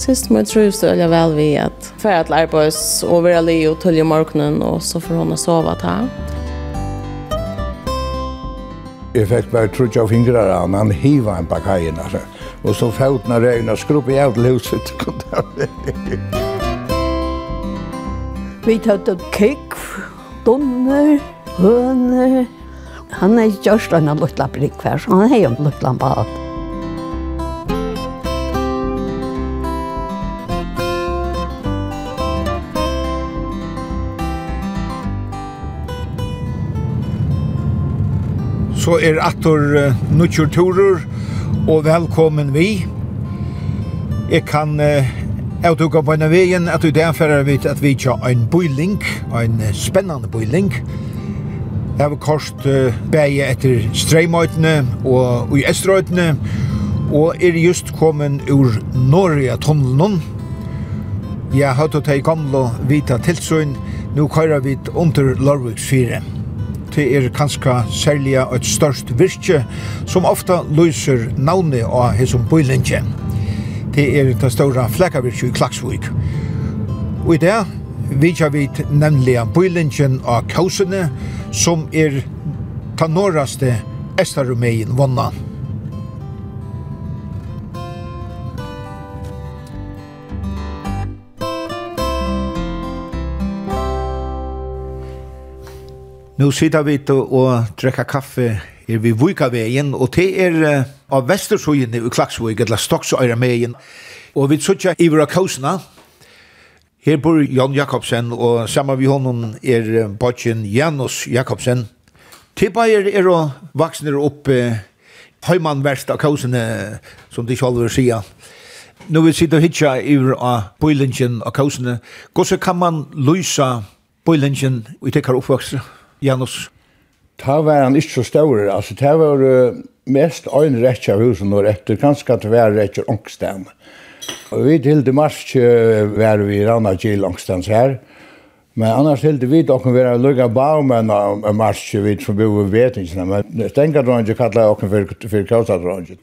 Sist må jeg tro så veldig vel vi at færre til arbeids og være li og tølge morgenen og så får hun sova ta. Jeg fikk bare trutsk av fingrene, han, han hiva en bak haien, altså. Og så føtene regna og skruppe jeg til huset. Vi tatt opp kikk, donner, høner. Han er gjørst en luttlapp rikvær, så han er jo en luttlapp bad. så er atur uh, nutjur turer og velkommen vi. Jeg kan uh, avtuka på en av veien at i derfor fyrir vidt at vi tja en boiling, en uh, spennende boiling. Jeg har vi kost uh, beie etter streimøytene og, og i estrøytene og er just kommet ur Norge tunnelen. Jeg har hatt å ta i gamle vita tilsøgn, nå kører vi under Lorviks 4 det er kanskje særlig et størst virke som ofta løser navnet av hessom bøylinje. Det er det større flekkavirke i Klaksvik. Og i det vidja vit nemlig bøylingen av kausene som er tanoraste estarumeien vannan. Nu sitter vi og drikker kaffe er vi Vujkaveien, og det er uh, av Vestersøyen i Klaksvøy, eller Stoksøyremeien. Og vi sitter i Kausna. Her bor Jan Jakobsen, og sammen med honom er uh, bodgen Janus Jakobsen. Tilbeier er og vaksner opp uh, heimannverst av Kausene, som de selv vil sige. Nå vil sitte og hitja i av bøylingen av Kausene. Hvordan kan man løse bøylingen i tekker oppvokser? Janus? Ta var han ikke så større, altså ta var uh, mest ein av husen og etter, kanskje at var rekkja ångsten. Og vi til det mars var vi ranna til ångstens her, men annars til det vi dokken var lukka baumen av mars vi som bor i vetingsene, men stengadronjen kallar okken for, for kausadronjen.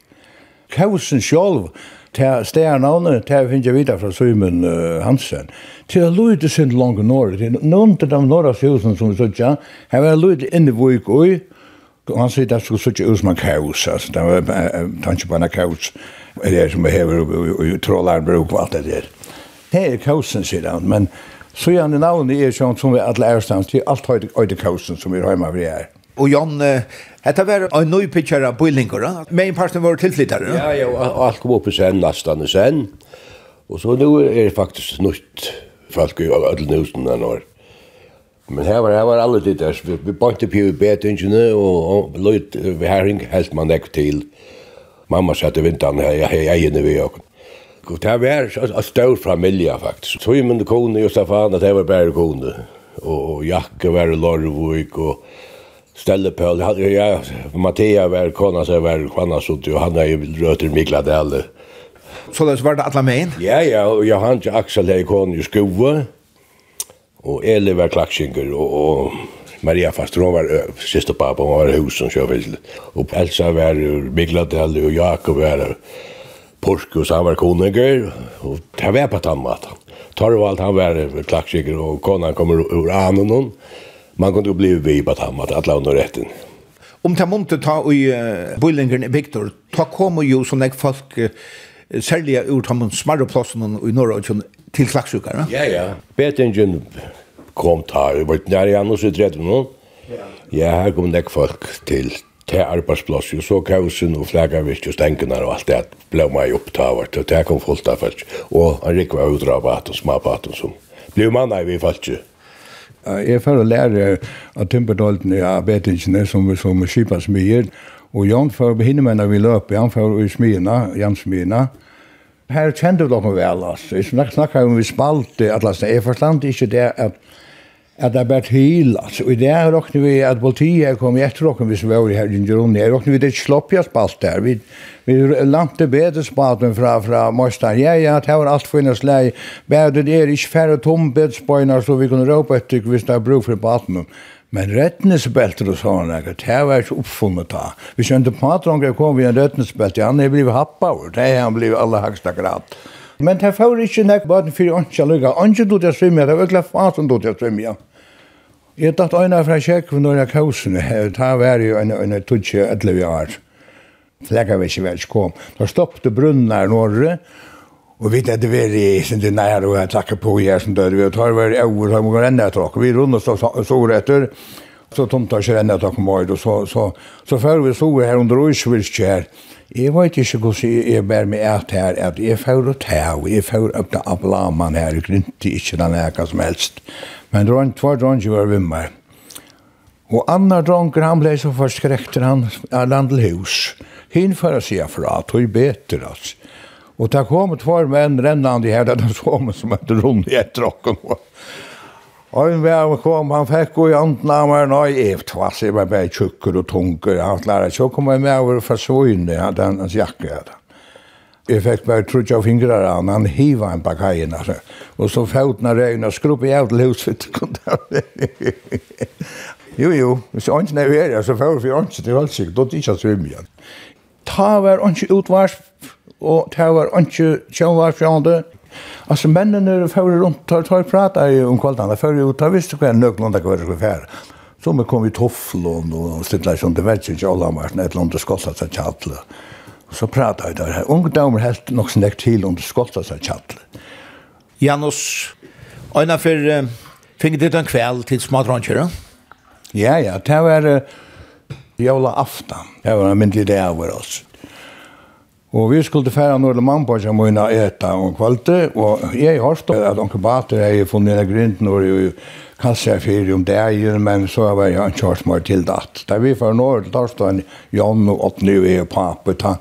Kausen sjolv, til stjernavnet, til finner jeg videre fra Simon uh, Hansen, til å lyde sin langt norr, til noen til de norra fjøsene som vi sier, her var lyde inne i vik og han sier det skulle sier ut som en kaos, altså, det var tanke på en kaos, det er som vi hever og trålar bruk og alt det der. Det er kaosen, sier han, men så gjerne navnet er sånn som vi alle er stans til alt høyde kaosen som vi har hjemme vi er. Og Jan, Hetta var ein nøy pitcher av Bullingur. Main parten var tillflyttare. Ja, ja, og alt kom opp i sen nastan og sen. Og så nu er det faktisk nytt folk i alle husen den år. Men her var her var alle det der, vi, vi bante på ju bättre og, og løyt, vi herring helt man ekk til. Mamma satte vintan här jag jag inne vi och. Og det var en stor familie, faktisk. Så ju men de kunde ju så fan att det var bara og, og, Jakke var i Lorvik og ställe på hade jag Mattia var kona så var kvanna så du han är ju röter Mikla Dell. Så det var det alla men. Ja ja och jag han Axel är kon ju skova. Och Eli var klaxinger och, och Maria Fastron var sista pappa hon var hus som kör Och Elsa var ur Mikla Dell och Jakob var Porske och så han var koninger och det var på tammat. Tar allt han var klaxinger och konan kommer ur Anonon. Och Man kunde bli vibat ham att alla under rätten. Om ta monte ta i uh, Bullingen Victor, ta kommer ju som jag folk uh, sälja ur de smarra plassen i norra till slagsukare. Ja, ja. Betingen kom ta, vi var nära i annars i tredje nu. Ja. Ja, her kom det folk till till arbeidsplass, og så kausen og flaggar vi just og alt allt det ble meg upptaget og det kom fullt av folk Og han gick var utrabbat och smapat og sånn. blev man i vi ikke. Jeg får lære av Timberdolten i betingene som, som skipas smyer. og Jan får behinne meg når vi løper, Jan får i smyene, Jan smyene, Her kjente vi dere vel, altså. Jeg snakker om vi spalte, at jeg forstand ikke det at at det er bare til, altså. Og i det er råkner vi at politiet kom i etter råkner hvis vi var her i Gjørone. Jeg råkner vi det slopp jeg spalt der. Vi, vi lante bedre spalten fra, fra Mostar. Ja, ja, det var alt for hennes lei. Bare det er ikke færre tom bedespøyner, så vi kunne råpe etter hvis det er bruk for baten. Men rettnesbelter og sånne, det var ikke oppfunnet da. Vi skjønte på at han kom vi en rettnesbelter, han er blivet happa over, det er han blivet aller høyeste grad. Men det får ikke nek bare for åndsja lukka, åndsja du til å svimme, det var ikke fasen du til å svimme. Jeg tatt øyne fra kjekk for noen av kausene. Ta var jo en, en tutsje etter vi har. Flekker vi ikke vel kom. Da stoppte brunnar norre, og vi hadde vært i sin til nær og jeg takket på jeg som døde. Vi tar vært over, så må vi renne etter dere. Vi rundt og så etter, så tomt jeg ikke renne etter dere. Så, så, så, så før vi så her under Øysvirkje her, Jeg vet ikke hvordan jeg, jeg bærer meg at her, at jeg får å ta, og jeg får opp til ablaman her, jeg grunte ikke den eka som helst. Men dron, två dronger var vimmer. Og andre dronker, han ble så forskrekter han, er landel hus. Hinn for å si fra, tog beter, altså. Og det kom tvær menn rennende her, det kom som et rundt i et drokken. Og en vær kom, han fikk gå i anden av meg, nei, jeg tvass, jeg var bare tjukker og tunker, han lærer, så kom jeg med over for svøyne, han hadde hans jakke hadde. Jeg fikk bare trutja av fingrar han, han hiva en bak heien, altså. Og så føtna regn og skrupp i alt huset, Jo, jo, hvis jeg ikke nevere, så fjaut vi ikke til halsik, då ikke jeg svimja. Ta var ikke utvarsp, og ta var ikke kjønvarsp, Alltså männen när är för runt tar tar prata ju om kvällarna för ju tar visst hur nöglon nöglunda kvar skulle färd. Så men kom vi tofflon och sitta som det vet inte alla var ett land det skottar så chattle. Så prata ju där. Ungdomar helt nog snäck till och skottar så chattle. Janus Eina för fick det en kväll till smadrancher. Ja ja, det var uh, jola aftan. Det var en myndlig dag över oss. Og vi skulle færa några mamma som må eta om kvalte og jeg har stått at onkel Bater har funnet en grunn når jeg kanskje er fyrir om det er, men så var jeg en hørt meg til det. Da vi var nå, da stod Jan og Åtne og jeg og pape, ta.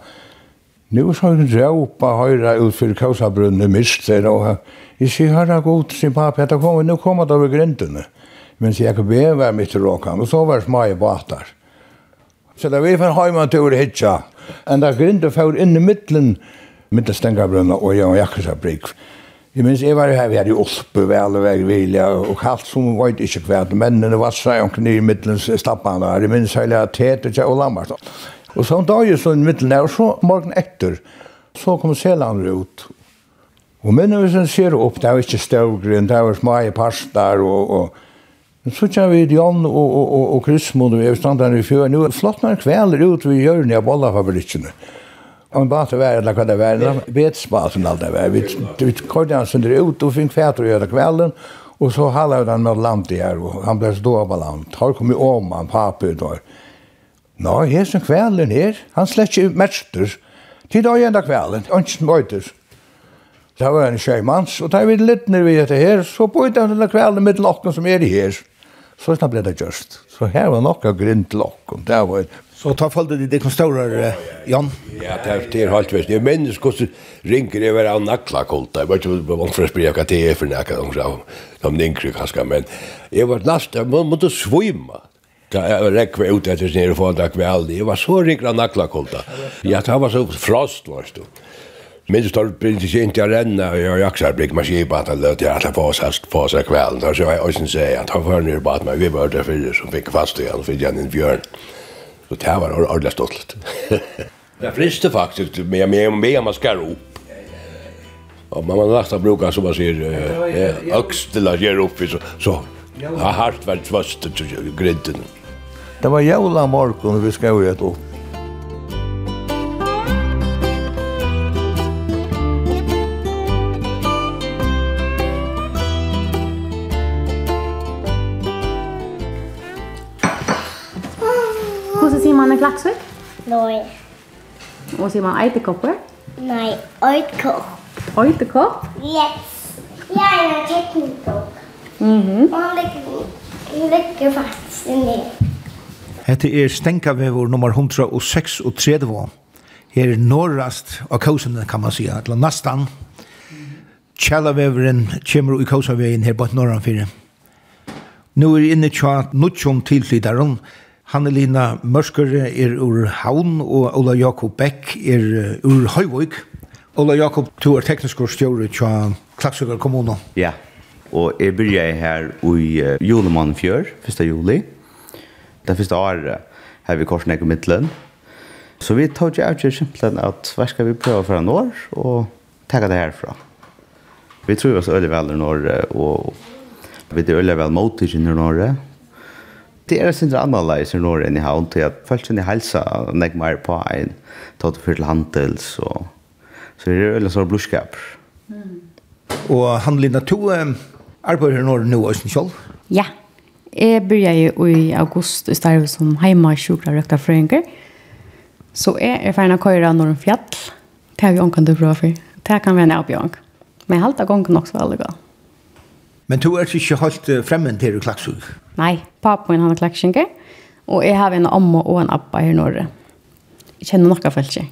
Nå så har hun råpa høyra ut for Kausabrunne mister, og jeg sier, herra god, sin pape, da kommer, nå kommer det over grindene. Men så jeg kan bevær mitt råkan, og så var det smag i batar. Så da vi fann heima til å hitja. En da grinde fyrir inn i middelen, middelstengabrunna og jeg og jakkesabrik. Jeg minns, jeg var her, vi hadde Ospe, Velveg, Vilja, og kalt som vi vet ikke hva, mennene var seg omkring i middelen stappan der. Jeg minns heilig at Tete, Kjell og Lammart. Og så da jeg så i middelen der, og så morgen etter, så kom Selander ut. Og minnene vi ser opp, det var ikke støvgrunn, det var smaie pastar og, og Så kjenner vi Jan og, og, og, og Krismon och vi stand där i fjøen. Nå flott når kvelder ut vi gör när bollar fabrikerna. Och bara så var eller hva det vara vet spasen allt det var vi vi körde han under ut og fikk fæter å gjøre kvelden. Og så halde han med land i her, og han ble stå av land. Har kommet om han papper då. Nå, her som kvelden her, han slett ikke mester. Tid av enda kvelden, han ikke møyter. Det var en sjømanns, og da vi litt nere ved dette her, så bøyde han denne kvelden med lokken som er i her. Så snart ble det just. Så her var nokka grunn til okkom. Det var. Så ta fall det det konstorer, Jan? Ja, det er det er halt vest. Jeg minns hvordan ringer over av nakla kolta. Jeg vet ikke om man får spri hva det er for nekka, som ninkri kanskje, men jeg var nast, jeg måtte svima. Da jeg rekve ut etter snir og få en dag ved aldi. Jeg var så ringer av nakla kolta. Ja, det var så frost, var det. Minns tar prins i inte jag renna och jag jaxar blick man ser bara att han lät jag alla fasast fasa kväll då så jag ösen säger att han får ner bara att vi var där för som fick fast igen för igen en björn. Så det här var ordentligt stolt. Det friste faktiskt med med med man ska upp. Och mamma lasta bruka som man säger axla ger upp så så har hart väl tvast till grinden. Det var jävla morgon vi ska ju upp. man klaksvik? Nei. Og sier man eitekopper? Nei, eitekopper. Eitekopper? Yes. Jeg er en teknikkopp. Mhm. Mm Och han ligger, ligger faktiskt inni. Hette er Stenkavevor nummer 106 og 136. Her er norrast av kausene, kan man sige, eller nastan. Kjallaveveren kommer i kausavegen her på norran fyrir. Nå er inne tja nutjom tilflytaren, Hannelina Mørskur er ur Havn, og Ola Jakob Beck er ur Høyvøyk. Ola Jakob, du er teknisk og stjåre til Klaksøkker kommune. Ja, og jeg begynner her i julemann fjør, 1. juli. Det første året har vi korsen ikke midtelen. Så vi tar ikke avgjør simpelthen at hva skal vi prøve for en år, og takke det herfra. Vi tror oss øyelig vel i Norge, og vi er øyelig vel mot i Norge, det er sin annerledes i Norge enn i havn, til at folk sin i helsa nek mer på en, tatt for til handels, og så det er veldig sånn blodskap. Mm. Og Hanlina, to arbeider i Norge nå, Øysen Kjold? Ja, jeg begynte jo i august i stedet som heima sjukla røkta frøynger, så jeg er ferdig å køyre når en fjall, det har vi ånkan du bra for, det kan være en avbjørn. Men jeg halte gongen også veldig godt. Men du er ikke helt fremmed til Klaksvig? Nei, pappa min han er klaksinker, og jeg har en amma og en appa her i Norge. Jeg kjenner noen feltje.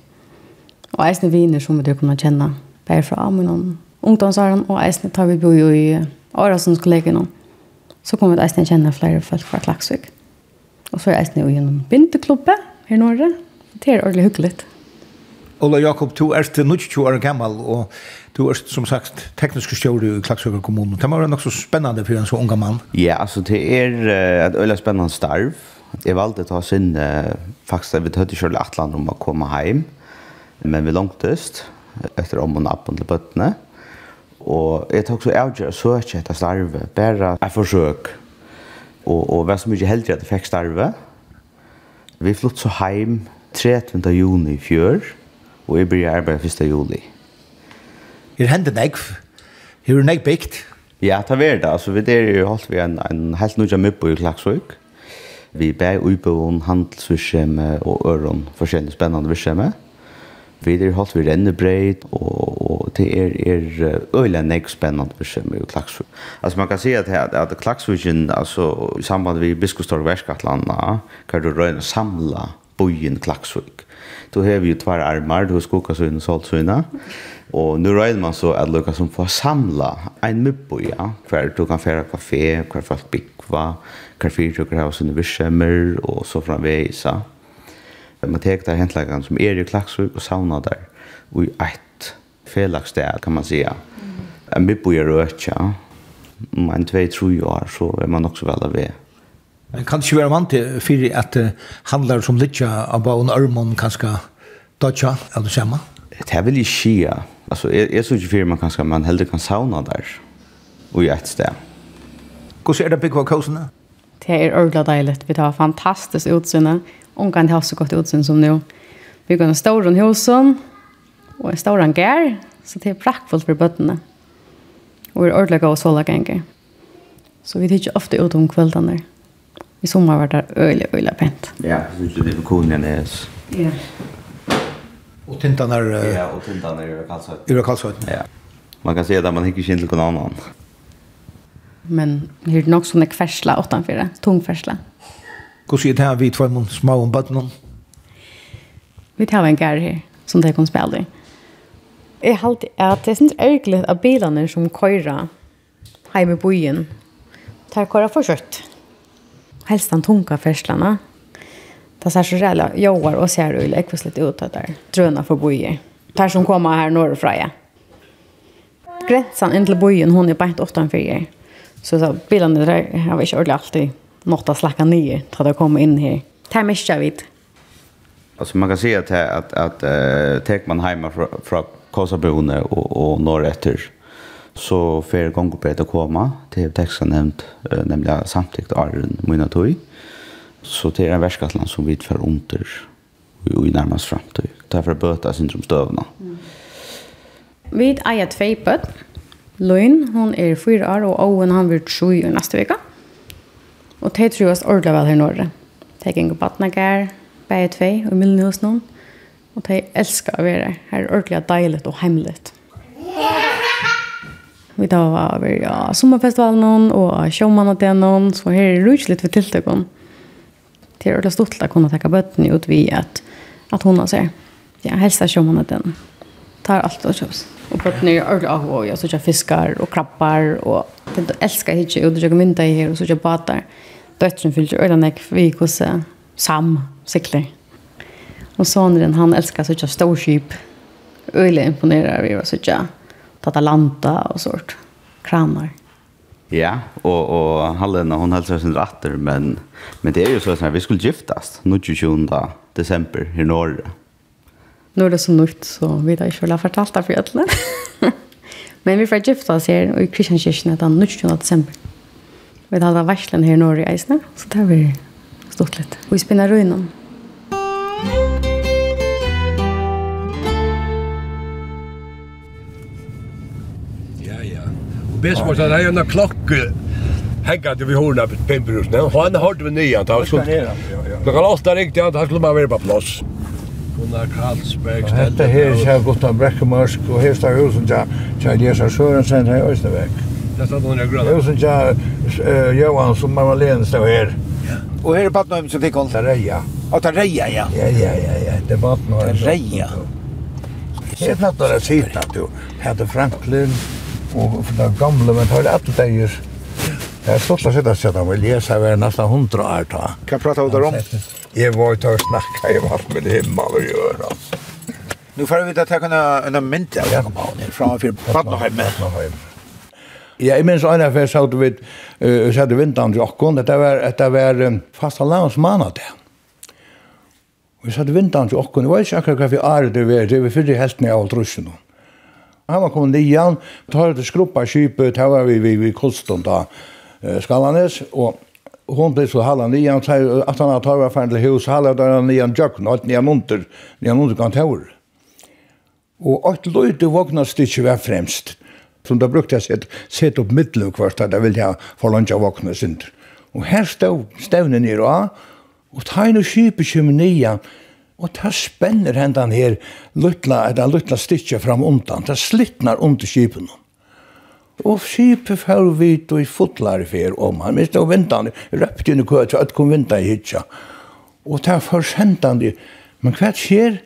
Og eisne viner som du kunne kjenne, bare fra min ungdomsåren, og eisne tar vi bo i året som skulle leke noen. Så kommer vi eisne kjenne flere folk fra Klaksvig. Og så er eisne jo gjennom bindeklubbe her i Norge. Det er ordentlig hyggelig. Ola Jakob, du er til 22 år gammel, og Du er som sagt teknisk stjåre i Klagsvøkker kommunen. Det må være nok så spennende for en så unga mann. Ja, altså det er uh, et øyelig spennende starv. Jeg valgte å ta sin, uh, faktisk vi tøtte kjørle atlan om å komme hjem, men vi langtest, etter om og nappen til bøttene. Og jeg tok så avgjør å søke etter starve, bare et forsøk. Og, og vær så mye heldig at jeg fikk starve. Vi flyttet så hjem 13. juni i fjør, og jeg begynte arbeid 1. juli. Er hender nekv. Her er nekv bygd. Ja, det er det. Altså, vi der har holdt vi en, en helt nødja møbbo i Klagsvøk. Vi ber uibøvun, handelsvirksomhe og øron, forskjellige spennende virksomhe. Vi der har holdt vi rennebreit, og, og det er, er øyla nekv spennende virksomhe i Klagsvøk. Altså, man kan si at, at, at Klagsvøkken, altså, i samband med Biskostorg Værskatlanda, kan du røyne samla bojen Klagsvøk. Du har jo tvær armar, du har skokasøyne og soltsøyne. Og nu røyner man så at lukka som får samla ein muppo, ja. Hver du kan færa kafé, hver folk bikva, hver fyrt du kan ha sine virskjemmer, og så framvegis, ja. Man tek der hentlagan som er i Klaksvik og sauna der, og i eit felagssted, kan man sija. En muppo er røytja, om en tvei tru år, så er man også vel av vei. Men kan det ikke være vant til fyrir at handlar som litja av en armon kanska dodja, eller samme? Det vil jeg skia, Alltså är är så ju för man kanske man hellre kan sauna där. Och i ett ställe. Hur ser det på kosorna? Det är ordla dejligt. Vi tar fantastiskt utsyne. Hon kan ha så gott utsyn som nu. Vi går en stor husen och en stor gär. Så det är praktfullt för bötterna. Och vi är ordla och såla gänger. Så vi tycker ofta ut om kvällarna. I sommar var det öliga, öjliga pent. Ja, det är lite på Ja. Och tintan är... Ja, och tintan är ur kallsöjt. Ur. Ja. Man kan säga att man hickar inte till någon annan. Men hur det nog som är kvärsla åttanför det, tungfärsla. Hur ser det här vid två mån små om bötterna? Vi tar en gär här som det kan spela i. Jag har alltid att det syns ärkligt att bilarna som köra hem i bojen tar köra för kött. Helst de tunga färslarna Det ser så rälla joar och ser ut läckvis lite ut där. Dröna för bojer. Per som kommer här norrifrån. Ja. Gränsan in till bojen hon är bara inte åtta för Så så bilarna där har vi inte ordentligt alltid något att slacka ner så att det kommer in här. Det här missar vi Alltså man kan se att att att eh tek man hemma från från Kosabone och och norrötter så fer gånger på att komma till texten nämnt nämligen samtidigt Arden mina tog. Så det är en världskatland som vi för under och i närmast framtid. Därför böter syndromstövna. Mm. Vi eier tvei bøtt. Løyn, hun er fyra år, og Owen han blir tro i neste veka. Og de tror oss ordentlig vel her i Norge. De gikk på Batnagar, bare tvei, og Milne hos noen. Og de elsker å være her. Her er ordentlig deilig og hemmelig. Vi da var vi ja, sommerfestivalen og showmannen til så her er det rutsk for ved det är ordentligt stort att kunna tacka bötten ut vid att, att hon har sig. Ja, hälsar som hon att den tar allt och tjus. Och bötten är ju ordentligt av och jag såg fiskar och krabbar och den älskar hit och jag mynda i här och såg jag batar. Döttren fyllt ju ordentligt vi hos Sam cyklar. Och sonen han älskar såg jag storskip. Öjligt imponerar vi och såg jag Tatalanta och sånt. Kranar. Ja, och och Hallena, hon hälsar sin ratter men men det är ju så att vi skulle giftas nu 20 december i norr. Nu är det så nytt så vi där skulle ha fortalt det för alla. men vi får giftas här her i Kristianskirchen den 20 december. Vi hade varslen här i norr i Eisner så där vi stått lite. Vi spinner runt Bismarck han har en klocka hängade vi horna på Pimbrusna. Och han hörde vi nian. Han skulle... Klockan åtta ringde han, han skulle bara vara på plats. Gunnar Karlsberg ställde... Hette här kär Gustav Bräckemörsk och här står husen till Kjell Jesar Sörensen här i Österväg. Det stod hon i gröna. Husen till Johan som mamma Len stod här. Och här är Patnöjm som fick hon. Tarreja. ta Tarreja, ja. Ja, ja, ja, ja. Det var Patnöjm. Tarreja. Här är Patnöjm som fick hon. Här är Franklin og for det gamle, men det var alle dager. Det er stort å sitte og sitte med lese, jeg var nesten hundre år da. Hva prater du om? Jeg var ute og snakket, jeg var alt med himmel og gjør, altså. Nu får vi ta ta kunna en mynt av Jakob Hahn från för Patnaheim. Ja, jeg minns en affär så att vi så hade vintan Jakob, det var det var um, fasta landsmanna där. Vi så hade til Jakob, det var ikke akkurat hva vi er det var, det var för helten helt ner av truschen. Han var kommet nian, tar det skruppa kypet, det var vi vi, vi kostum da, Skallanes, og hon blev så halva nian, så at han tar var ferdig färdig hus, halva där nian jökna, att nian under, nian under kan tår. Og åt løyde vågna stitje var fremst, som da brukte jeg sett, sett opp middelen kvart, da ville jeg forlanja vågna synder. Og her stod stevnen i rå, og tegn og kypet kjem nian, Og det spenner hendan her luttla, eller luttla stitje fram undan. Det slittnar under skipen. Og skipet fer vit og i fotlar fyr om. Han minst og vindan, røpte inn i køt, så at kom vindan i hitja. Og det er. Men hva skjer?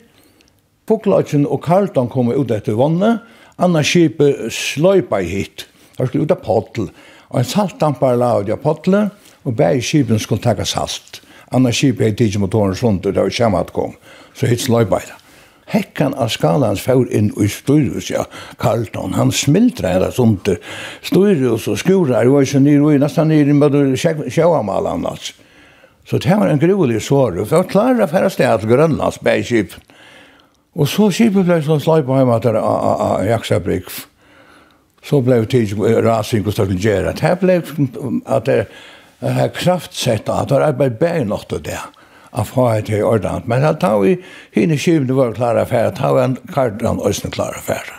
Foklagen og Karlton kommer ut etter vannet, anna skipet sløypa i hit. Han skulle ut av pottel. Og en saltdampar la ut av pottelet, og bæg skipen skulle takka salt. Annars kip jeg tidsi motoren sånt, og det var kjemmat kom. Så hitt sløybeida. Hekkan av skalans fjord inn i styrhus, ja, Carlton. Han smiltra hela sånt, Styrhus og skurar, var ikke nir, og nästan nir, men sjåamal annars. Så det var en grulig sår, og for å klara færre sted til Grønlands bergskip. Og så skipet ble så sløypa på at til var. Så ble det tidsrasing og stakkel gjerra. Det ble at det det er kraftsett at det er bare bare nok til det av faget til ordentlig. Men at han vi hinne skivende var klare affære, at han en kardan øsne klare affære.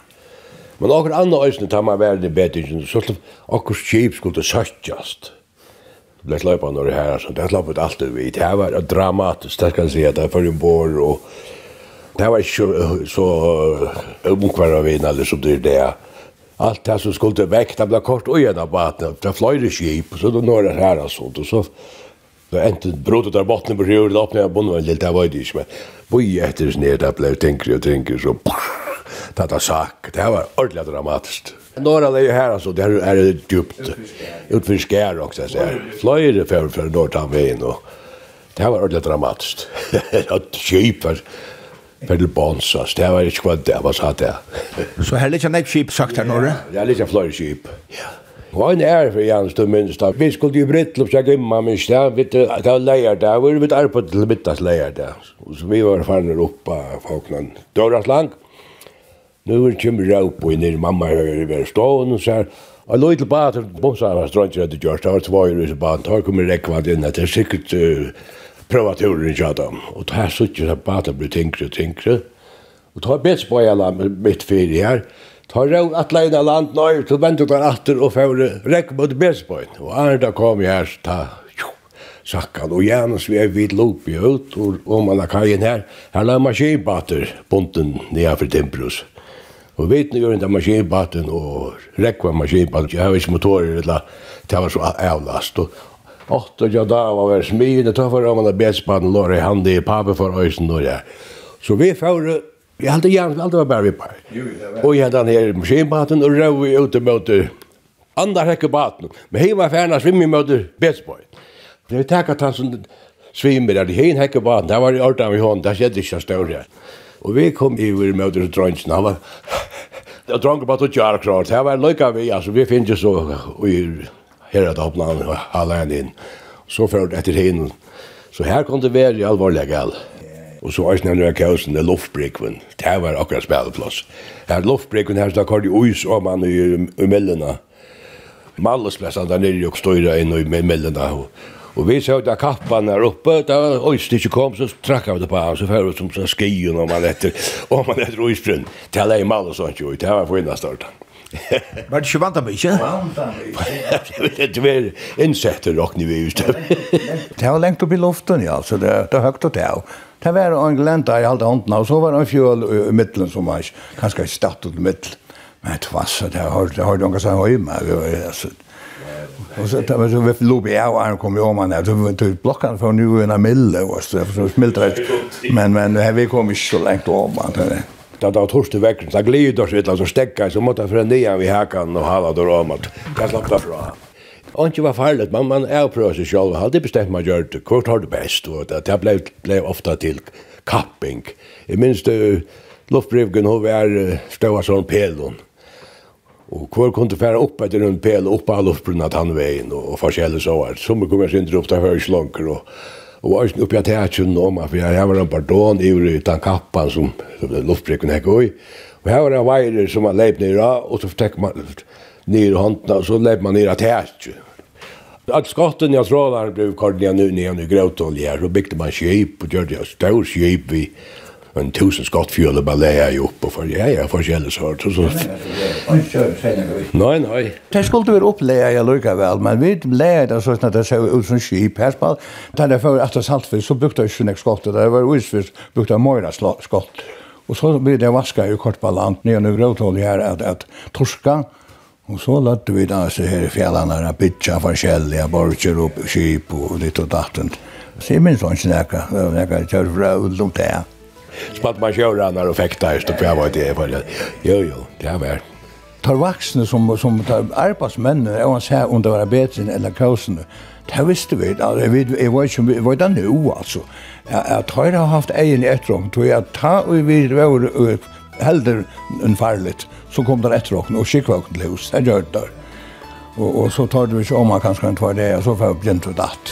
Men akkur anna øsne tar man vært i bedingen, så akkur skip skulle søttjast. Det ble sløypa når det her, så det slappet alt vi. Det her var dramatisk, det skal jeg si, at det er for en bor, og det var ikke så omkvarna vinn, eller som det er det allt det som skulle väck, det blev kort och gärna på att det flöjde skip, så då når det här och sånt. Och så då inte brotet där botten på röret upp när jag bonde en lite, det var det inte. Men vi efter sned, det blev tänkare och tänkare så tata sak. Det var ordentligt dramatiskt. Några är ju här alltså, det här är det djupt. Utför skär också så här. Flöjde för för nortan vägen och det var ordentligt dramatiskt. Det var Per til Bonsas, det var ikke hva det var satt det. Så her ikke nek skip sagt her, Norre? Ja, litt av flere skip. Ja. Hva en er for Jans, du minns da. Vi skulle jo brittle opp seg gymma, minst da. Det var leier da, vi var arbeid til middags leier da. Så vi var farner oppe av Falkland. Døras lang. Nu er kjemmer jeg oppe inn i mamma høyre ved stående og sier, Og lå til badet, bomsa var strønt jeg hadde gjort, det var två i rys badet, her kommer rekvann inn, det er sikkert prøva turen i Jadam. Og det her sitter jeg bare til å bli tinkre og tinkre. Og ta bets på jeg mitt fyrir her. Ta røv at leina land nøy, så ventet han atter og fyrir rekk mot bets på en. Og Arda kom jeg her, ta sakkan. Og Janus vi er vid lopi ut, og om man har kajen her, her la maskinbater bunten nea for Timbrus. Og vet ni gjør inte maskinbaten og rekva maskinbaten, jeg har ikke motorer, eller det var så avlast. Og åtta jag där var väl smidig det tar om man den bästspann låg i hand i papper för ösen då ja. Så vi får jag hade gärna alltid var bara vi på. Och jag hade den här maskinbaten och vi ute mot andra häckebaten. Men hemma färna svimmer mot bästspann. Det tackar han som svimmer där i hen häckebaten. Där var det orta vi hon där skedde så stora. Och vi kom över mot det drönsen. Han var Jag drank bara till jar klart. Det var lycka vi alltså vi finns ju så i her er det hopplan, hala henne inn. Så ført etter hinn. Så her kom det være i alvorlig gal. Og så eisen han røk kausen det luftbrikven. Det var akkurat spilleplass. Her luftbrikven her stakk i uis og man i i mellena. Mallesplessan der nere og støyra inn i mellena. Og og vi såg da kappan där oppe, da ois det ikke kom, så trakka vi det på han, så fyrir vi som skien om man etter, om man etter uisbrunn. Det er lei mal og sånt jo, det var for innan startan. Var det ikke vant av meg, ikke? Vant av meg, ikke? Det var innsetter råkne vi ut. Det var lengt opp i luften, ja, så det var høyt og det. Det var en glenta i halda hånden, og så var det en fjøl i middelen som var kanskje statt ut i middelen. Men det var så, det har du noen som høy med, vi var altså. Og så det var så vi lå på jeg, og han kom jo om han så vi tog blockan för nu i en mille, och så så smiltret. Men men här vi kom ju så långt om man det da det var torst i vekken, så glider sig utan så stekka, så måtte jeg fra nian vid hakan og hala det om at jeg slapp det fra. Og ikke var farligt, men man er prøver seg selv, alltid bestemt man gjør det, hvor tar det best, og det, det ble, ble ofta til kapping. Jeg minns det, luftbrivgen, hun var støva sånn pelon, Og hvor kunne fære opp etter en pel, opp av luftbrunnet tannveien og, og forskjellig så var. Som kommer sin opp til høyslunker, og Og var oppi at jeg teatern om att jeg var en pardon i utan kappan som luftbricken här går i. Och här var det veirer som man lejp ner og så tek man ner handen og så leip man ner att teatern. Att skotten jeg tror trådar blev kardliga nu ner i gråtolja så byggde man skip och gjorde ett stort skip vid en tusen skottfjöl bara lägga i upp och för ja ja för själva så så så Nej nej. Det skulle vara uppleja jag lukar väl men vi lägga så att det ser ut som skip här på där det för att saltvis så brukte jag ju skott där var visst brukte jag mera skott. Och så blir det vaska ju kort på land ner nu gråthål här att att torska Og så lette vi da så her i fjellene og bytja forskjellige borger opp skip och litt og datten. Så jeg minns han ikke nekka, nekka kjør fra. Spalt man kjöranar och fäktar just uppe jeg var det var det. Jo jo, det er vært. Tar vaksne som som tar arbetsmännen och han säger om det var bättre eller kausen. Det visste vi, alltså vi jag var ju vi var där nu alltså. Jag tror jag har haft egen ettrom, tror jag ta och vi var helder en farligt så kom det ettrom och skickade till hus. Det gör det. Och och så tar du ju om man kanske kan ta det och så får jag blint och datt.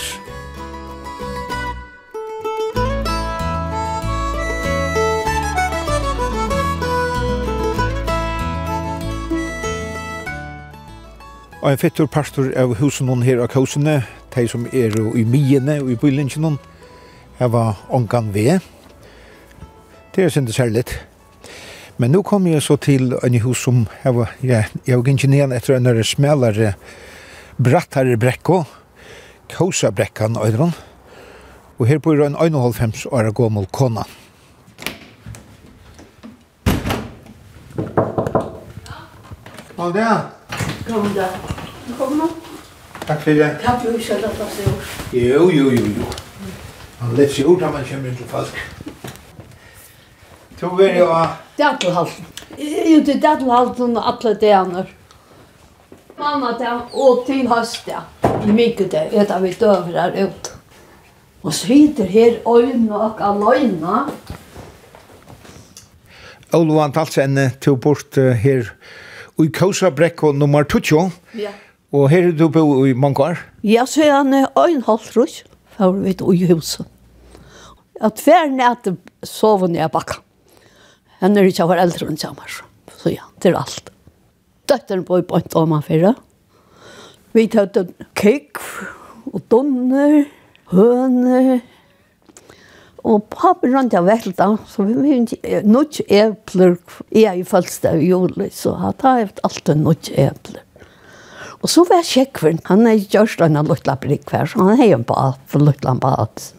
Og en fettur pastor av husen hon her av kausene, de som er i miene og i bylingen hon, her var ongan ved. Det er sinde særlig. Men nu kom jeg så til en hus som jeg var, ja, jeg var ingenieren etter en av smelare, brattare brekko, kausa brekkan øyron. Og her bor en 1,5 år gammel kona. Hallo, ja. Runda. Velkommen. Takk for det. Kan du ikke lade oss i? Jo, jo, jo, jo. Man lett seg ut da man kommer til folk. Tog er jo... Dattelhalsen. Jo, det er dattelhalsen og alle dagene. Mamma dag og til høst, ja. Mykje det, vet jeg vi døver her ut. Og så sitter her øyne og aløyne. Olof Antalsen, tog bort her i Kausa Brekko nummer 20. Ja. Og her er du på i mange år? Ja, så er han øyn halvt rus, for vi vet, i huset. Og hver nætte sover ned av bakka. Han er ikke av eldre enn sammen, så ja, det er alt. Døtteren bor på en dame fyrre. Vi tar ut kikk og donner, høner, Og papen rundt jeg velta, så vi mye nødt epler. Jeg er i første av juli, så han tar jeg alltid nødt epler. Og så var Sjekveren, han er gjørst en løtla brikk hver, så han er en bat, for løtla bat.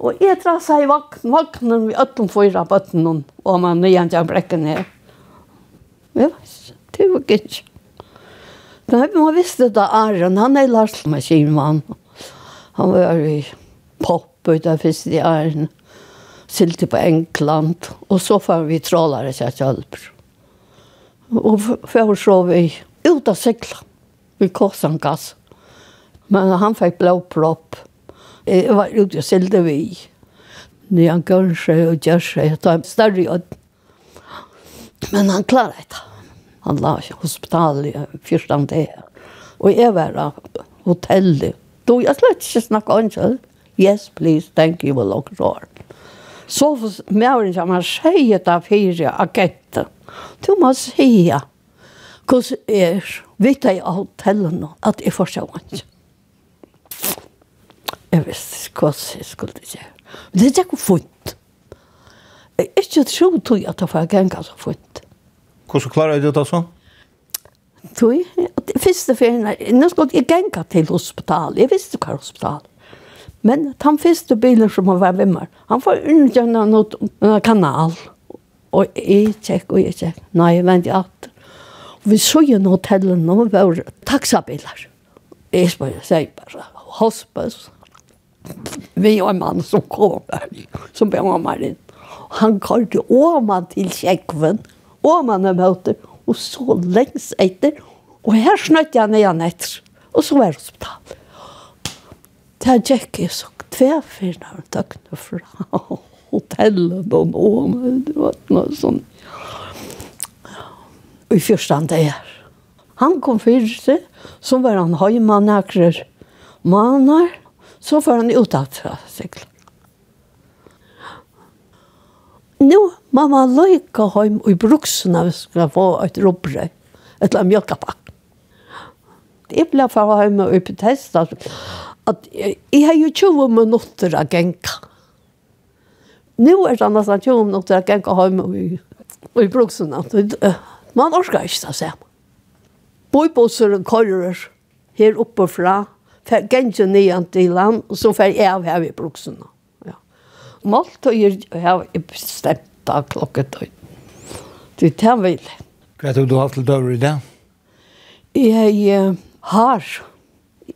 Og jeg drar seg i vakten, vakten vi øtten fyra bøtten, og man nyan til brekken her. Jeg vet ikke, det var ikke. Men man visste da Arjen, han er larsmaskinmann. Han var i pop bøyde fyrst i æren, silte på England, og så får vi trålare seg til Og før så vi ut av sykla, vi kåsan gass. Men han fikk blåpropp. Jeg var ute og silte vi. Når han gør seg og gjør seg, jeg tar en større ød. Men han klarer det. Han la i hospitalet første dag. Og jeg var av hotellet. Då jag slett ikke snakke om det yes, please, thank you, will look sure. Så mæren som han sier da fire agenter, du må sige hvordan er vidt jeg av hotellene at jeg får se ikke. Jeg visste ikke hva jeg skulle gjøre. Men det er ikke funnet. Jeg er ikke tro til at jeg får gang så funnet. Hvordan klarer du det sånn? Tui, at første ferien, nå skulle jeg genga til hospital, jeg visste hva hospital. Men den første bilen som var ved meg, han får undergjønnet noen kanal. Og jeg tjekk, og jeg tjekk. Nei, vent jeg at. Vi så jo noen hotellen, og vi var taxabiler. Jeg bare sier bare, hospice. Vi var en mann som kom der, som ble mamma inn. Han kallte Åman til kjekven, Åman er møter, og så lengst etter. Og her snøtte jeg ned etter. Og så var det hospitalet. Det er ikke jeg så tvefyr når jeg fra hotellet og noen, du vet noe sånn. Og i første han det er. Han kom fyrste, så var han høymann akkurat maner, så var han utad fra sykler. Nå, mamma løyka hjem i bruksen av skal få et råbrøy, et eller annet mjølkapakk. Jeg ble fra hjemme og på testet, at jeg har jo 20 minutter å genka. Nå er det nesten 20 minutter å genka hjemme i, i bruksene. Man orsker ikke det samme. Bøybosser og kører her oppe fra, for genka nyan til land, og så får jeg av her i bruksene. Ja. Maltøyer og jeg har bestemt av klokket. Det er det jeg vil. Hva er det du har til døver i det? Jeg har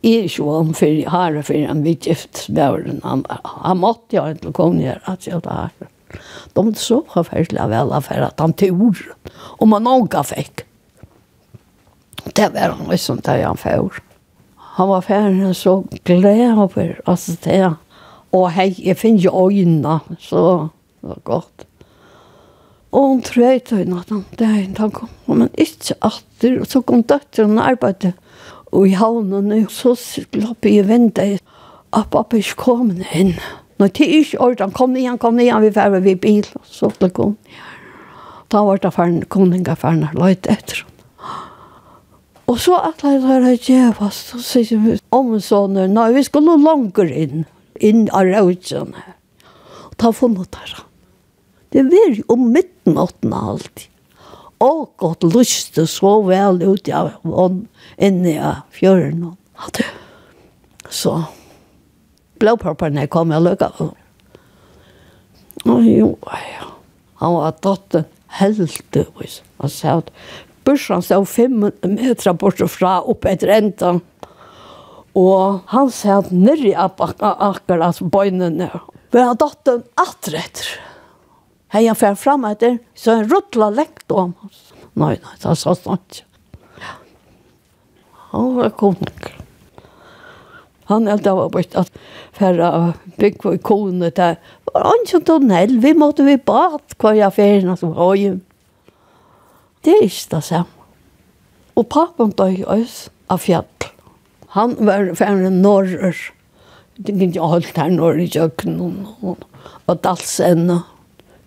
er ikke om for jeg har for en vidt giftsbøren. Han, han måtte jo ikke komme ned at jeg har det. De så forferdelig vel for at han tog og man noen fikk. Det var han liksom til han før. Han var ferdig så glad over altså det. Og hei, jeg finner jo øynene, så det var godt. Og hun trøyte henne at han, det er en tanke, men ikke alltid, Og så kom døtteren og arbeidet Og i havnen, og så slapp jeg vente at pappa ikke kom inn. Når det ikke ordet, han kom igjen, kom igjen, vi færre ved bil, så ble kom. Da var det faren, koninga faren, løyt etter henne. Og så at jeg tar det djevast, så sier vi, om sånne, nei, vi skulle langer inn, inn av rødgjene. Og ta funnet der. Det var jo om midten åttene alltid og godt lyst så vel ut av vann inne i fjøren. Så blåpapperne kom jeg lukket. Og jo, ja. Han var dotter helt ut. Han sa at børsen stod fem meter bort og fra opp etter enden. Og han sa at nirri akkurat bøynene. Vi har dotteren atretter. Ja Hei han fer fram etter, så han ruttla lekt om oss. Nei, nei, det er så snart. Han var konik. Han helt av bort at færre bygg på kone til Var han ikke tunnel, vi måtte vi bad hva jeg ferien som var jo. Det er ikke det samme. Og papen døg oss av fjall. Han var færre norrer. Det er ikke alt her norr i kjøkken og og, Og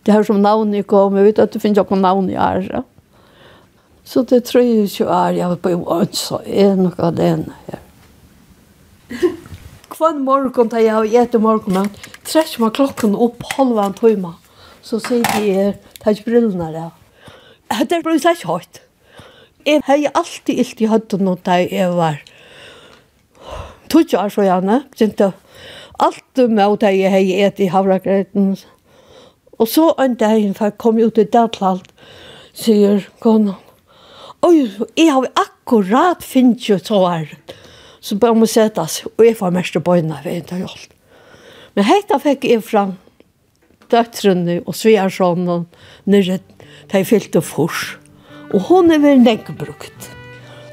det här som navn i kom, jag vet att det finns också navn i Arra. Så det tror jag ju är, jag var på en så en och av ena här. Kvann morgon, da jeg har gett morgonmat, trekker man klokken opp halva en timme. Så sier de her, tar ikke brillene der. Det ble slik høyt. Jeg har alltid ilt i høyden når da jeg var. Tog ikke så gjerne, begynte alt med at jeg har gett i havragreten. Og så en dag for jeg kom ut i Daltland, sier konan. Oi, jeg har akkurat finnet jo så her. Så bare må sette seg, og jeg får mest til bøyene ved en dag alt. Men hette fikk jeg fram døtrene og svigersån og nere, de fyllte fors. Og hun er vel nekk brukt.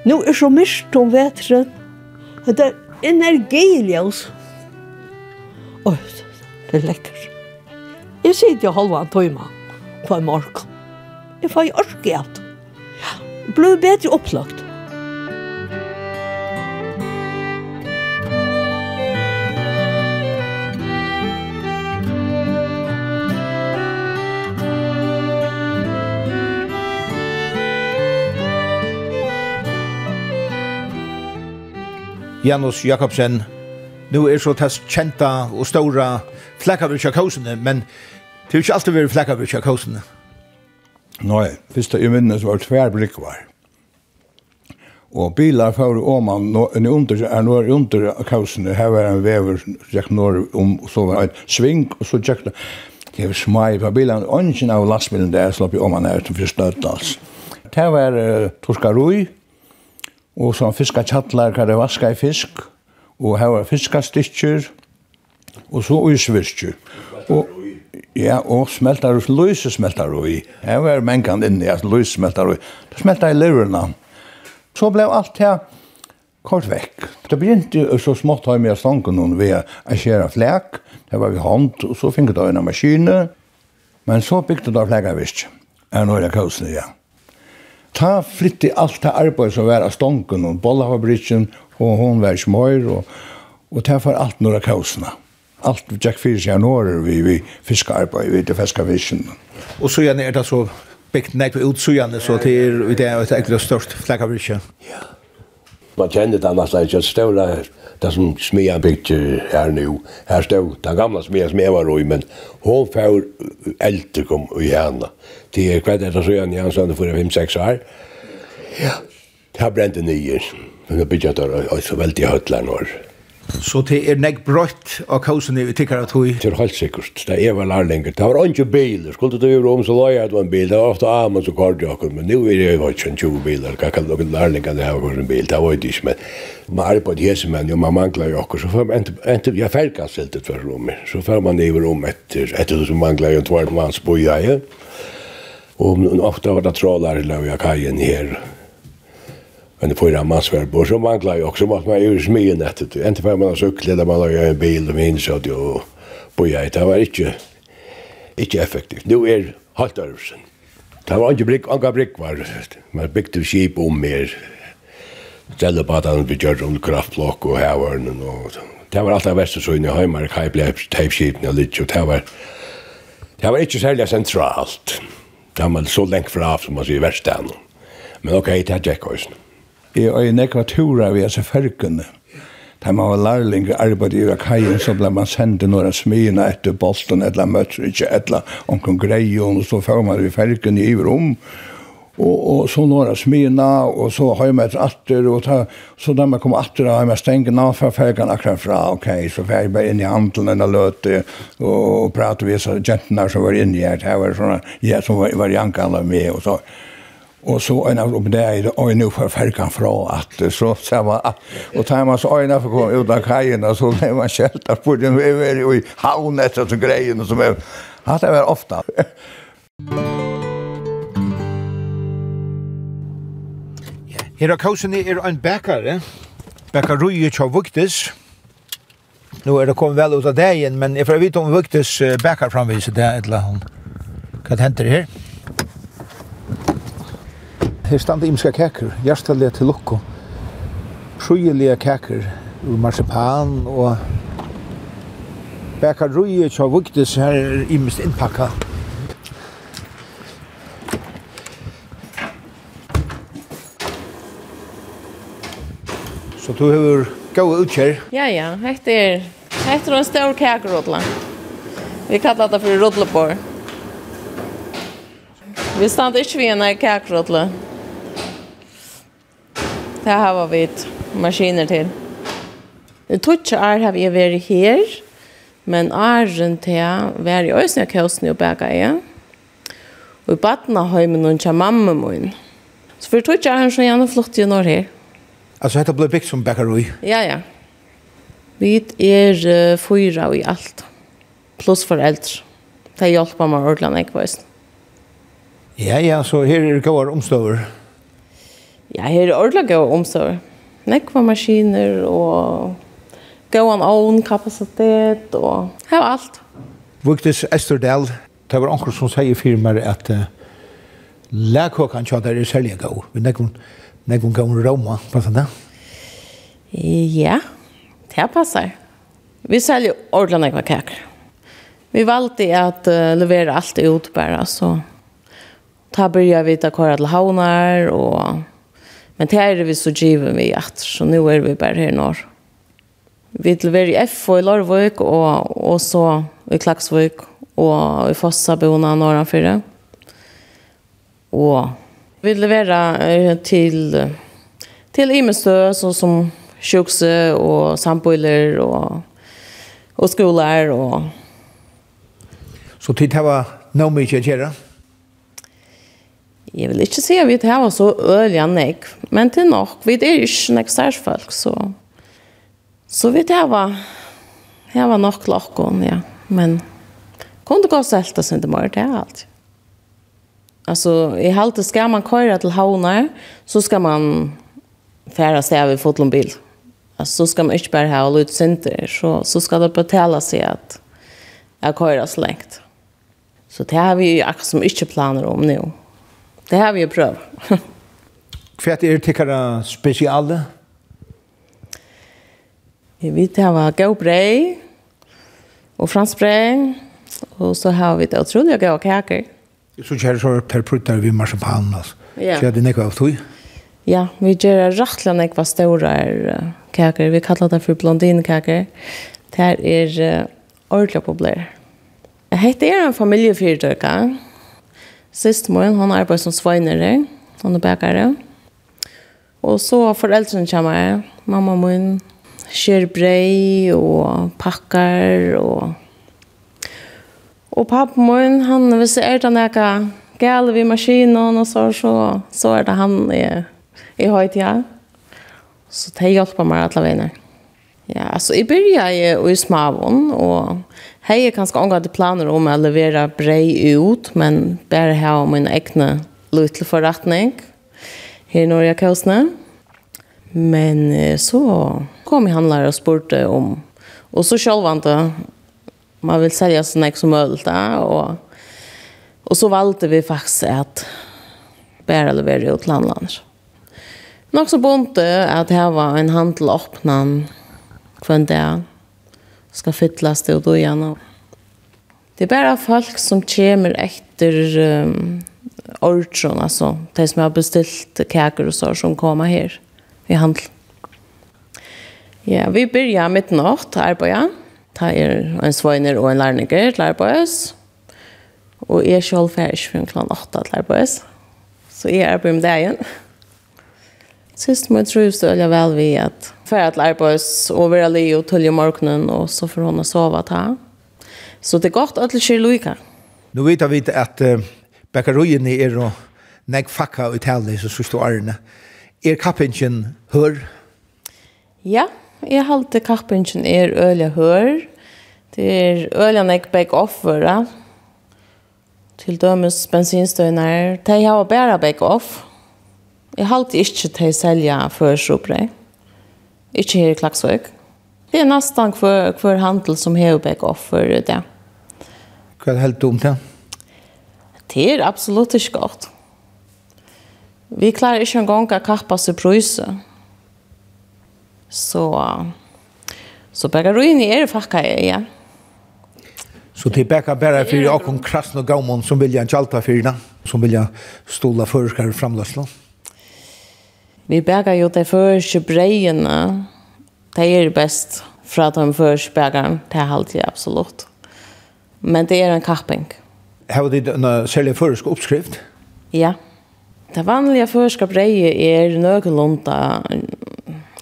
Nå er så mist om vetren. Det er energiljøs. Oi, det er lekkert. Jeg sitter og holder en tøyma på en morg. Jeg får jo orke i alt. Blir bedre opplagt. Janus Jakobsen nu er så test kjenta og stora flekkabrutja kausene, men det er ikke alltid vært flekkabrutja kausene. Nei, første i minnes var tverbrikkvar. Og bilar fyrir oman, en under, en var under kausene, her var en vever, tjekk når om, så var en sving, og så tjekk det, var smai på bilen, ungen av lastbilen der slapp i oman her til fyrst nødtals. Det var uh, torskarui, og så fiska tjallar, hva det vaska i fisk, og her var fiskastykker, og så uisvirker. Og, ja, og smeltar, løse smeltar i. Her var mengan inni, at løse smeltar i. Det smeltar i lurena. Så blev alt her kort vekk. Det begynte så smått har med stanken noen ved å skjere flek. Det var vi hånd, og så finket det en maskine. Men så bygde det flek av visst. Er nå det ja. Ta flytte alt det arbeid som var av stanken og bollafabrikken og hon var ikke mer, og, og det var alt några kaosene. Alt Jack Fierce i år, vi, vi fiskarbeid, vi til fiskevisjen. Og så gjerne er det så bygd nekve utsugene, så det er det er et størst flaggavirke. Ja. Man kjenner det annars det ikke ståla her, det som smia bygger her nu. Her stod den gamla smia som jeg var i, men hon får eldre kom i henne. er kvart etter gjerne, jeg sånn for 5-6 år. Ja. Det har brent det nye. Ja. Men det bygger der så veldig høytler når. Så det er nek brøtt av kausen vi tikkar at hui? Det er helt sikkert. Det er vel her lenger. Det var ikke biler. Skulle du gjøre om så la jeg det var en bil. Det var ofte Amon som så jo akkur. Men nu er det jo ikke en 20 biler. Hva kan noen lærlinger det her en bil? Det var ikke. Men man er på et hesemenn og man mangler jo akkur. Så får man enten jeg fergasteltet for rommet. Så får man over rom etter. Etter som mangler jo en tvart mannsboja. Og ofte var det trålar i lau kajen her Men det får ju man svär på så man klarar ju också vad man gör smien efter det. Inte för man har cykel eller man har en bil och minns att ju på jag det var inte inte effektivt. Nu är halt översen. Det var inte brick, anka brick var. det. Man byggde skip om mer. Ställde på att han bygger om kraftblock och hävaren och det var alltid värsta så inne i Heimark, Heiblebs, Teipskipen och lite. Det var, det var inte särskilt centralt. Det var så länge fra som man säger i värsta. Men okej, okay, det är Jack Oysen er og en ekva tura vi altså ferkene. Da man var lærling og i kajen, så ble man sendt til noen smyene etter Boston, eller møtter ikke, eller omkring greien, og så får man i ferkene i rom, og, og så några smina og så har jag med atter, och ta, så där man kommer atter, har jag stängt ner för färgan akkurat fra okej så färg bara inn i handeln och løte, och, och pratar vi så gentorna som var inne i här var såna ja som var, var jankene med och så Og så en av dem der, og nå får fergen fra at så ser man, og tar man så øynene for å komme ut av kajen, og så blir man kjelt av borden, vi er i havn etter så greien, som er, at det vært ofte. Her av kausen er en bækare, bækarøye tja vuktes, Nu er det kommet vel ut av dagen, men jeg får vite om Vuktes bækar framviset det, eller hon. Hva henter det her? Her standa imska kaker, hjertelige til lukko. Prøyelige kaker ur marsipan og Bekar rui tja vuktis her er imist innpakka. Så du hefur gau utkjer? Ja, ja. Hette er, hette er en stor kakerotla. Vi kallar det for rodlebor. Vi standa ikkje vi enn kakerotla. Det har vi maskiner til. Det tog ikke er har vi vært her, men æren til var i øyne av kjøsene og begge jeg. Og i baden av høymen noen til mamma min. Så for tog ikke er han så gjerne flott i når her. Altså dette ble bygd som bakkeri? Ja, ja. Vi er uh, fyra i alt. Pluss foreldre. Det hjelper meg ordentlig, ikke bare. Ja, ja, så her er det gode omstøver. Ja. Ja, her er ordentlig gode omsorg. Nekva maskiner og gåan ovn, kapasitet og her var alt. Vuktis Esterdal, det var anker som sier firmer at uh, lærkåkan tja der er særlig gau. Vi nekva nekva gau roma, passer det? Ja, det passer. Vi sælger ordentlig nekva kaker. Vi valgte at uh, levere alt ut bare, så ta börjar vi ta kvar till havnar och Men det er vi så givet vi at, så nå er vi bare her nå. Vi til være i FO i Lorvøk, og, og så i Klaksvøk, og i Fossabona nordenfyrre. Og vi leverer til til Imestø, så som sjukse og samboiler og, og skoler. Og... Så tid har vært noe mye å gjøre? Jeg vil ikke si at vi har så øye enn jeg, men til nok, vi er ikke nek størsfolk, så, så vi har, var nok lakken, ja. Men kom det gå selv til sin det det er alt. Altså, i halte skal man køre til havner, så skal man fære sted ved fotlombil. Altså, så skal man ikke bare ha litt synder, så, så skal det betale seg at jeg køyre så lengt. Så det har vi akkurat som ikke planer om nå. Det har vi ju pröv. Hva er det tykkere spesiale? Vi vet det var gøy og fransk brei, og så har vi det utrolig gøy kaker. Så kjære så per pruttar vi marsipan, altså. Ja. Så er det nekva av tog? Ja, vi gjør rettelig nekva store kaker. Vi kallar det for blondinkaker. Det her er ordentlig populær. Hette er en familiefyrtøkker, Sist morgen, han arbeider som sveinere, han er bakere. Og så foreldrene kommer, mamma min, skjer brei og pakkar og... Og pappa min, han, hvis det er den jeg gale vi maskinen og så, så, så er det han i, i høytida. Så det hjelper meg alle veiene. Ja, altså, jeg begynner i, i Smavon, og Hej, jag kanske ångar planer om att levera brei ut, men bare ha om min egne lutla forretning her i Norge Kausne. Men så kom jag handlare och spurte om. Och så var inte. Man vill sälja så mycket som möjligt. Och, och så valde vi faktiskt att bare levera ut landlander. Nog så bonte att här var en handel åpnet kvann där ska fytlas det och då igen. Det är bara folk som kommer efter um, ordron, alltså de som har beställt kakor och så som kommer här i handeln. Ja, vi börjar med natt arbeid. Ta er en svøyner og en lærninger til arbeid. Og jeg selv er for en klant 8 til arbeid. Så jeg arbeider med det igjen. Sist må jeg tro så er vel ved at för att arbets och vara le och tölja morgonen och så får hon sova ta. Så det gott att det Luika. Nu vet vi att äh, bakarien är då näck facka ut hälde så så står Arne. Er kappingen hör. Ja, jag hållde kappingen är öliga hör. Det är öliga näck back off va. Till dömes bensinstøyner. De har bare back off. Jeg halte ikke til å selge førsopre. Ja. Ikke her i Klagsvøk. Det er nesten hver, hver handel som har begge offer det. Hva er det helt dumt ja? Det er absolutt ikke godt. Vi klarer ikke engang å kappe seg prøyse. Så, så begge ruiner er fakka jeg, ja. Så det er bäcker bare for åkken kom og gaumon som vill jag inte allta för som vill jag stola förskar framlösla. Mm. Vi bægar jo de første breiene. De er best fra de første bægeren. Det er alltid absolutt. Men det er en kapping. Har du en særlig førsk oppskrift? Ja. Det vanlige førske breie er nøkkelunda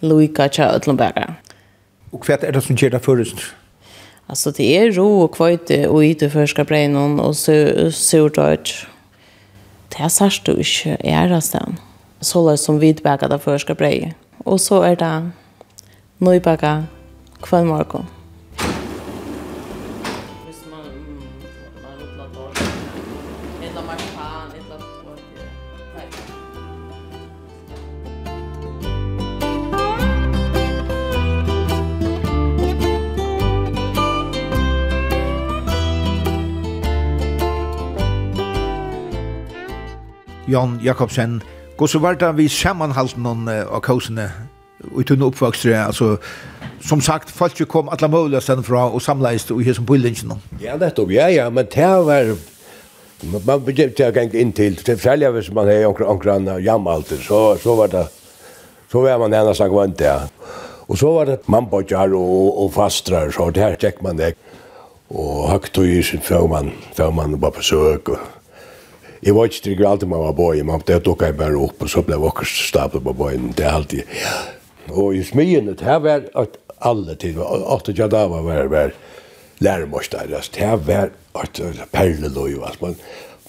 loika tja ötlum bægeren. Og hva er det som gjør det først? Altså det er ro og kvøyte og yte førske breien og surdøyt. Det er sørst du ikke er av stedet så som vidbäka där för ska brej. Och så är det nybaka kväll morgon. Jan Jakobsen Og så var det vi sammanhalt noen av kausene uten oppvokster, altså som sagt, folk kom alla muliga sen fra og samleist og hesson som linjen. Ja, nettopp, ja, ja, men det var man begynte jeg gang inn til, til særlig hvis man har omkran jamalter, så, så var det så var man ennast han vant ja. Og så var det mannbodjar og, og fastrar, så det her tjekk man det. Og høgt og gysen sin man, før man var på søk og Jeg var ikke trygg alltid man var boi, men det tok jeg bare opp, og så ble jeg stablet på bøyen, det er alltid. Og i smyen, det her var at alle tid, at jeg da var var, var læremorster, det her var at perleløy, altså, man,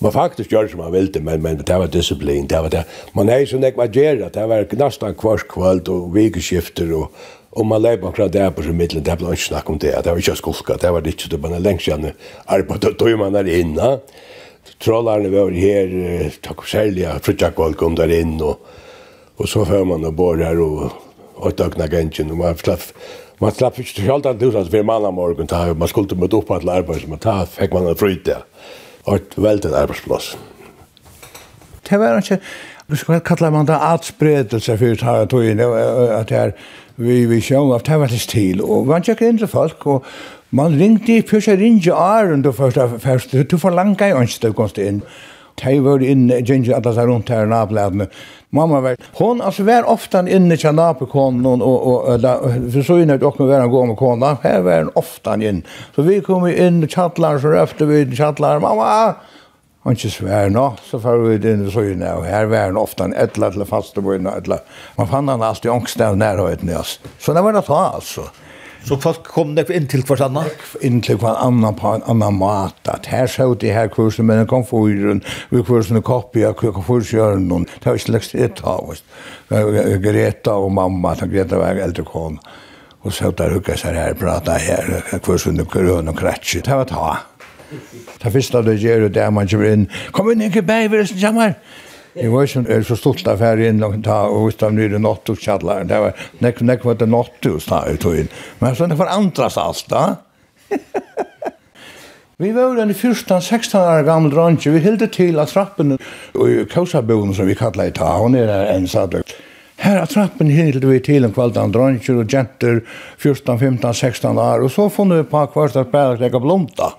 man faktisk gjør som man ville, men, men det var disiplin, det var det. Man er sånn ikke gjør det, var nesten kvart kvalt og vikeskifter, og, og man leip akkurat der på sin middelen, det ble ikke snakk om det, det var ikke skulka, det var ikke, det var lengst gjerne arbeidet, og man er inne, Trollarna var här, tack och sälja, frutjakvall kom där in och, och så för man och bor där och åt ökna gänchen och man slapp Man slapp inte själv att husa för man morgon ta man skulle med upp att arbeta som ta fick man en fröjd där. Och väldigt arbetsplats. Det var inte Hva kalla man det atspredelse for å ta tøyene, at det er vi vi sjøn av tævatis til, og man tjekker inn til folk, og Man ringte, i jeg ringe Aron, du først og først, du forlanga i ikke, du komst inn. Jeg var inn, jeg gikk alle seg rundt her nabladene. Mamma var, hon, altså, var ofta inne til nabekonen, og, og, og, for så inne at dere var en god med kona, her var hun ofta inn. Så vi kom inn, tjallar, så røfte vi, tjallar, mamma, Han ikke svær nå, så får vi inn i søgne, og her var han ofte en etla til faste på inn, etla. Man fann han alltid ångst av nærhøyden i oss. Så det var det ta, altså. Så folk kom nek inn til hver annan? Inn til hver annan på en annan mat. At her så det her kursen, men den kom fyren, vi kursen er kopia, kukka fyrsjøren noen. Det var ikke slags et av oss. Greta og mamma, ta Greta var eldre kone. Og så der hukka seg her, prata her, kursen er grøn og kretsi. Det var ta. Det første det gjør det man kommer inn. Kom inn, ikke bæg, vi er som kommer. Jeg var ikke er så stolt av her inn og ta og ut av nyre nått og. Det var nek, nek var det nått da jeg tog inn. Men så det andre alt da. vi var den 14-16 år gammel dronje. Vi hilde til av trappen og kausaboen som vi kallar i ta, Hun er en sadøk. Her av trappen hilde vi til en kvalt av dronje og jenter 14, 15, 16 år. Og så funnet vi på kvart at bæra blomta.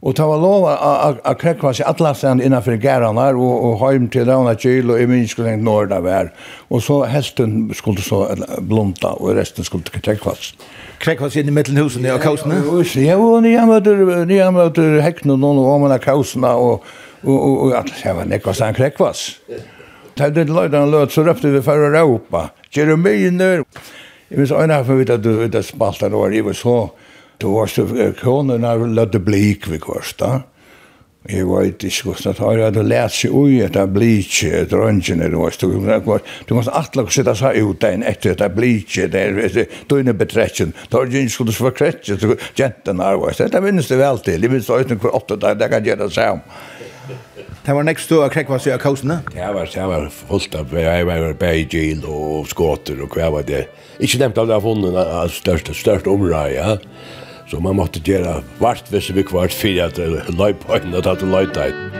Og det var lov å krekva seg alle stedene innenfor gærene her, og, og heim til Rauna Kjøl, og jeg minns skulle tenkt når det var. Og så hesten skulle så blomta, og resten skulle krekva seg. Krekva seg inn i mittelhusen og kausene? Ja, og nye møter, nye møter hekken noen og åmene kausene, og, og, og, og at det var nekva seg krekva seg. Da det løyde han løt, så røpte vi for Europa. Jeremien der. Jeg minns øyne her for å vite at du vet at spalt var, jeg var så då var så kronorna det blik vi kosta. Jeg vet ikke hvordan det har, det lærte seg ui etter blitje, drøngen er det, du måtte atle å sitte seg ut en etter etter blitje, det inne døgnet betrettjen, det har ikke skulle få kretje, så jenten har det, det minnes det vel til, det minnes det utenfor åtte, det kan gjøre det seg om. Det var nekst du og krekva var så jeg kausene? Det var, det var fullt av, jeg var bare og skåter og hva var det, ikke nevnt av det har funnet største, største området, ja. Så man måtte gjøre vart hvis vi kvart fyrir at løy på henne og tatt løy teit.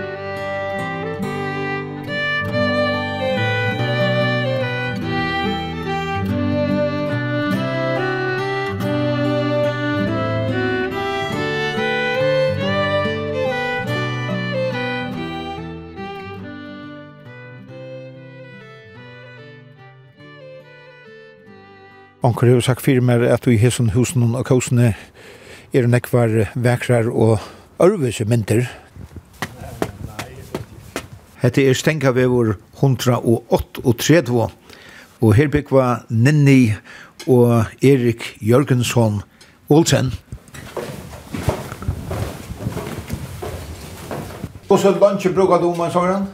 Onkur har sagt fyrir meg at við hesson husen og kausene er det nekvar vekrar og ørvise mynter. Hette er Stenkavevor 138, og her byggva Ninni og Erik Jørgensson Olsen. Og så lunsje brukar du man sånn?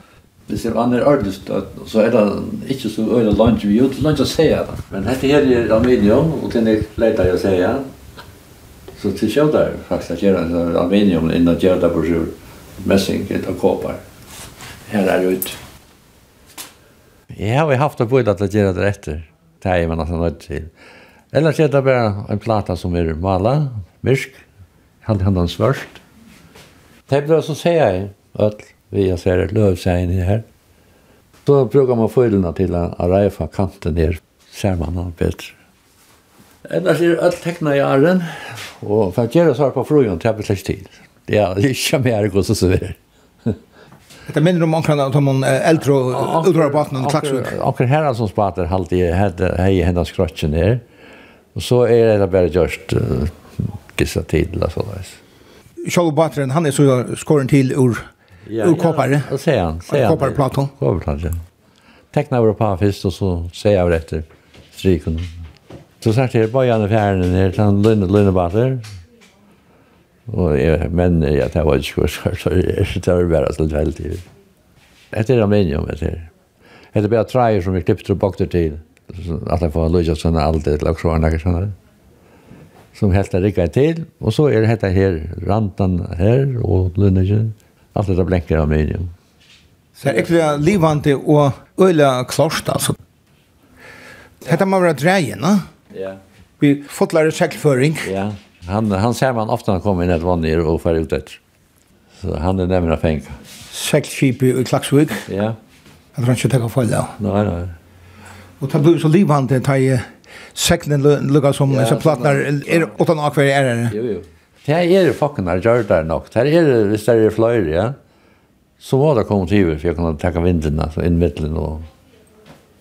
Hvis jeg vann er ordentligt, så er det ikke så øyne lunsje vi gjør, lunsje å se det. Men dette her er aluminium, og den er leit av å se det. Så det kjøy der faktisk at gjøre en aluminium inn og gjøre det på sjur. Messing og kåpar. Her er ut. Jeg har haft att på at gjøre det etter. Det er man nesten nødt til. Eller gjøre det bare en plata som er malet, myrk, hand han svørst. Det er så sier jeg, at vi har sett løvseien her. Så brukar man följerna till att reifa kanten ner. Ser man han bättre. Ennars er alt tekna i æren, og for å gjøre svar på frøyen, det er på tid. Ja, det er ikke mer godt som det er. Det minner om omkring at man eldre og utrar på atnan klaksvik. Ankan herra som spater halte i hei hendas skrotjen her. Og så er det bare gjørst gissa tid eller så der. Sjall Batren, han er så skåren til ur ur koppar. Ja, ser han. Kopparplaton. Kopparplaton. Tekna over på fyrst og så ser jeg over etter striken. Så sagt jeg bare gjerne fjerne her, sånn lønne, lønnebater. Og jeg mener jeg, det var ikke skjort, så det tar bare så veldig. Etter er minimum, etter. Etter bare treier som vi klippte og bakte til, at jeg får løs og sånn alt det, og så var det sånn som helt er rikket til, og så er det dette her, rantan her, og lønnegjen, alt dette blenker av medium. Så er ikke livande og øyla klarst, altså. Dette må være dreien, No? Ja. Vi fotlare sekelføring. Ja. Han han ser man ofta han kommer in ett vann ner och för ut ett. Så han är nämligen fänka. Sekelskip i Klaxvik. Ja. Jag tror inte det kan falla. Nej, nej. Och tar du så livande tar ju seklen lukar som ja, så plattnar är åt en akvär är det. Jo jo. Det är det fucking där gör där nog. Det är det visst är det flöjr, ja. Så var det kom till för jag kunde ta vinden alltså in mitten och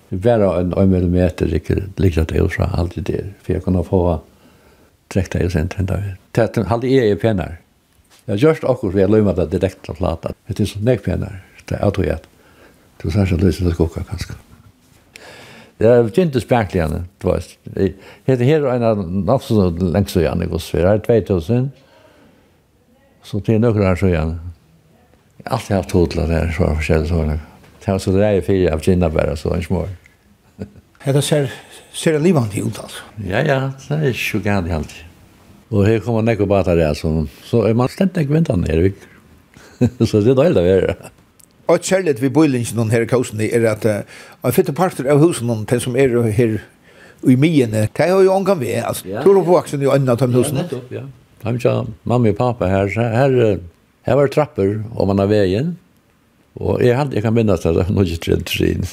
bara en en millimeter ligger det ut från allt det där för jag kunde få direkt i centrum där. Täten hade är pennar. Jag just också vi lömma det direkt att plata Det är så näck pennar. Det är autojat. Du sa så lösa det koka kanske. Det är inte spärkligare, du vet. Det här är en av så länge så gärna går sfär. Det 2000. Så det är några år så gärna. Allt jag har totlat här så har jag förställt så länge. Det var så det är fyra av kina bara så en små. Det ser ser livande ut altså. Ja ja, det är ju gärna helt. Och här kommer några bata det, så så är man ständigt inte väntan ner. så det är dåligt att Og et kärlet vi bor inte någon här i kausen er at jag fick ett parter av husen noen till som er her i mine. Det har jo omgang vi altså, Ja. Tror du på axeln i øynene av de husen? Ja. Hem mamma og pappa her. Her, här her var trapper, om man har vägen. Og jeg, held, jeg kan minnes det, det var ikke trent trin.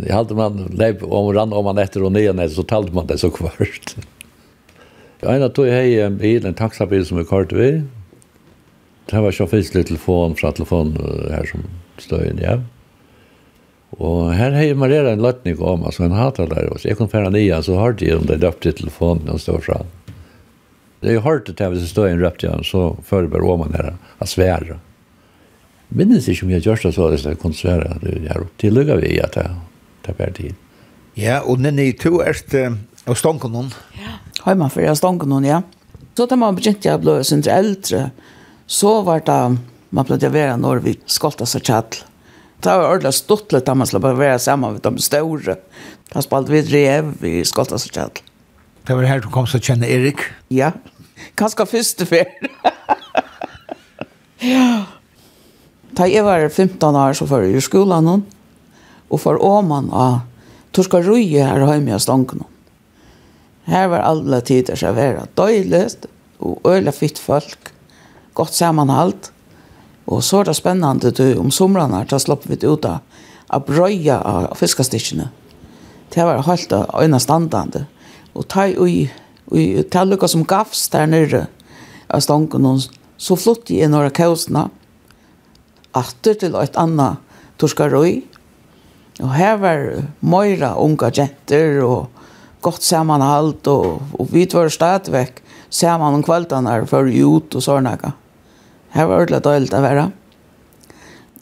jeg held man leip, om man rann om man etter og nyan etter, så talte man det så kvart. Jeg ena tog hei en bil, en taxabil som vi kort vi. Det var ikke litt telefon fra telefon her som støyen, ja. Og her hei man rera en løtning om, altså en hatar der, og jeg kom færa nyan, så hørte jeg om det røpte telefonen og stod fra. Jeg hørte det hvis støyen røpt igjen, så fører bare om man her, han sværer minnes ikke om jeg gjør det så hvis jeg kunne svære det er opp til lukket vi at det, det er bare tid. Ja, og Nenni, to er av stanken noen. Ja, har man for av stånken noen, ja. Så da man begynte jeg å bli sin eldre, så var det man ble til å være når vi skolta seg kjall. Det var ordentlig stått litt da man slapp å være sammen med de større. Da spalte vi drev vi skolta seg kjall. Det var her du kom til å kjenne Erik? Ja, kanskje første fer. ja. Da jeg var 15 år så var jeg i skolen og for åman av Torska Røye her hjemme av stanken. Her var alle tider så være døylig og øyla fitt folk, godt sammenhalt. Og så var det spennende du, om somrene da slapp vi ut av av brøya av fiskastikkene. Det var helt øyne standande. Og ta i, i tallukka som gavs der nere av stanken, så flott jeg i några kausene, atter til et annet torskarøy. Og her var Moira unga jenter og godt samanhalt og, og vi var stadigvæk saman om kveldene for ut og sånne. Her var det døylt å være.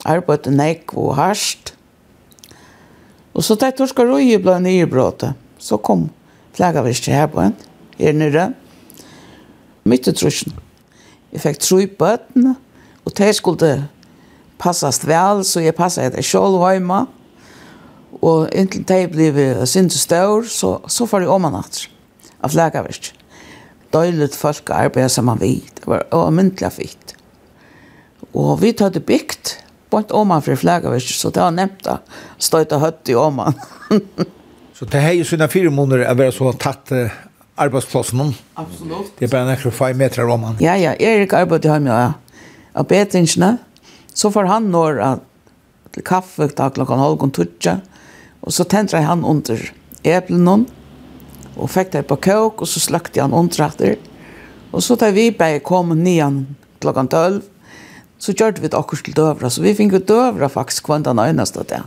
Arbeidet nekk og harst. Og så det torskarøy ble nybrottet. Så kom flaggavirket her på en, her nere. Mitt i trusjen. Jeg fikk tro i bøttene, og det skulle passast vel, så jeg passar etter sjål hjemme. Og inntil det blev sin til stør, så, så får jeg om han etter. Av flagerverk. Døylet folk arbeider som man vet. Det var myndelig fint. Og vi tar hadde bygd bort om han for flagerverk, så det var nevnt da. Støyta høtt i om han. så det er jo sånne fire måneder å være så tatt uh, arbeidsplassen. Absolutt. Det er bare nekker fem meter om han. Ja, ja. Erik arbeider hjemme, ja. Av betingsene. Ja Så får han når at til kaffe til klokken halv og tutja, og så tendra han under eplen og fikk det på kåk, og så slakte han under etter. Og så tar vi bare kom nian klokken tølv, så gjorde vi det akkurat til døvra, så vi fikk døvra faktisk kvann den øyneste det.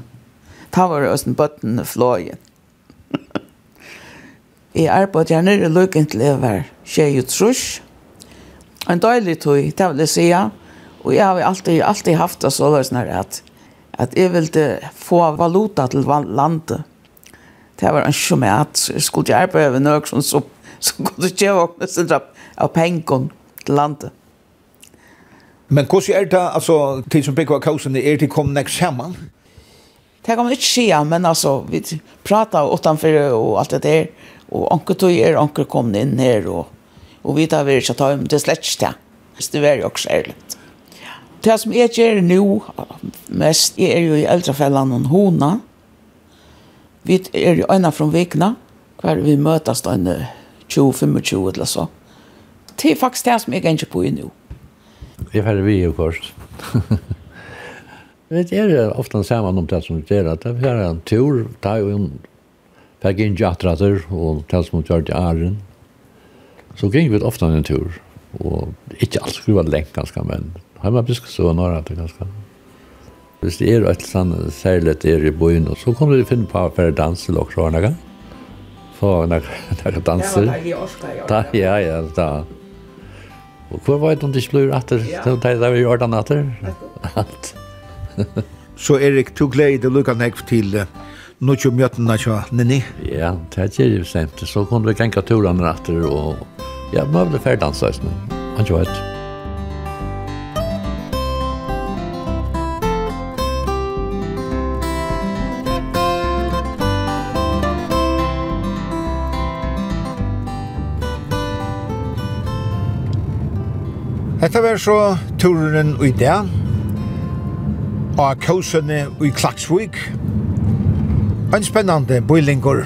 Da var det også en bøtten fløye. jeg arbeidde her nere i lukken til å være tjej og trus. En døylig tog, det vil jeg sige, og jeg har alltid alltid haft det så där snarare at, att jag ville få valuta till landet. Det var en sjumat skulle ikke arbeide med något som så så kunde jag också sätta av pengar til landet. Men hvordan er det, altså, til som bygger av kausen, er det kommet nek sammen? Det kan man ikke si, men altså, vi prater utenfor og alt det der, og anker tog er, anker kom inn her, og, og vi tar vi ikke ta om det slett ikke det. Det er jo også ærlig det som jeg gjør nå mest, jeg er jo i eldrefellene og hona. Vi er jo øyne fra vikene, hver vi møtes da 20-25 eller så. Det er faktisk det som jeg ikke på i nå. Jeg er vi jo først. Vi er ofte sammen om det som gjør at det er en tur, det er jo en fikk inn jatrater og det som gjør det æren. Så gikk vi ofte en tur, og ikke alt skulle være lengt ganske, men har man biskop så några det ganska. Hvis det er et eller annet det er i byen, så kommer de finne på for å danse og så noe. Få noen danser. Ja, ja, ja, da. Og hvor var det om de blir atter? Det er vi gjør den atter. Alt. Så Erik, du gleder deg lukket nek til noe mjøttene til Nini? Ja, det er ikke stemt. Så kunne vi genka turene atter og ja, nå ble ferdansa i stedet. Han kjøtt. Hetta var så turen i dag, og kausene i Klaksvik. En spennende bøylingur.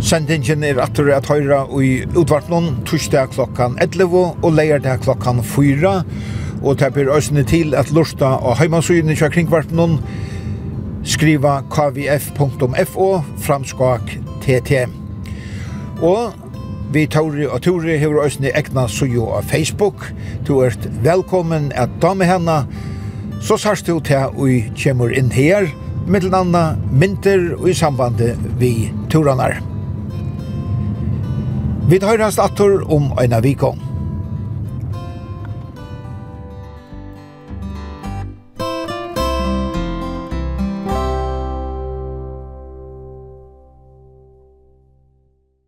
Sendingen er atur at høyra i utvartnån torsdag klokkan 11 og leierdag klokkan 4. Og det blir øsne til at lorsta og heimansøyene kja kringvartnån skriva kvf.fo framskak tt. Og Vi Tauri og Turi hever òsne egna sujo av Facebook. Du ert velkommen at da med henne. Så sars du til og kommer inn her, mittel anna mynter og i sambandet vi turanar. Vi tar høyrast dator om eina vikong.